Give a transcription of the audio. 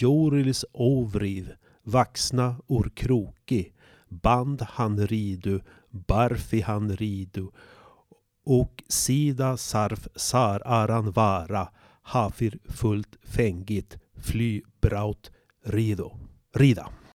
Jorils ovriv, vaxna orkroki, band han ridu, barfi han ridu, och sida sarf sar aran vara, hafir fullt fängit, fly braut rido, rida.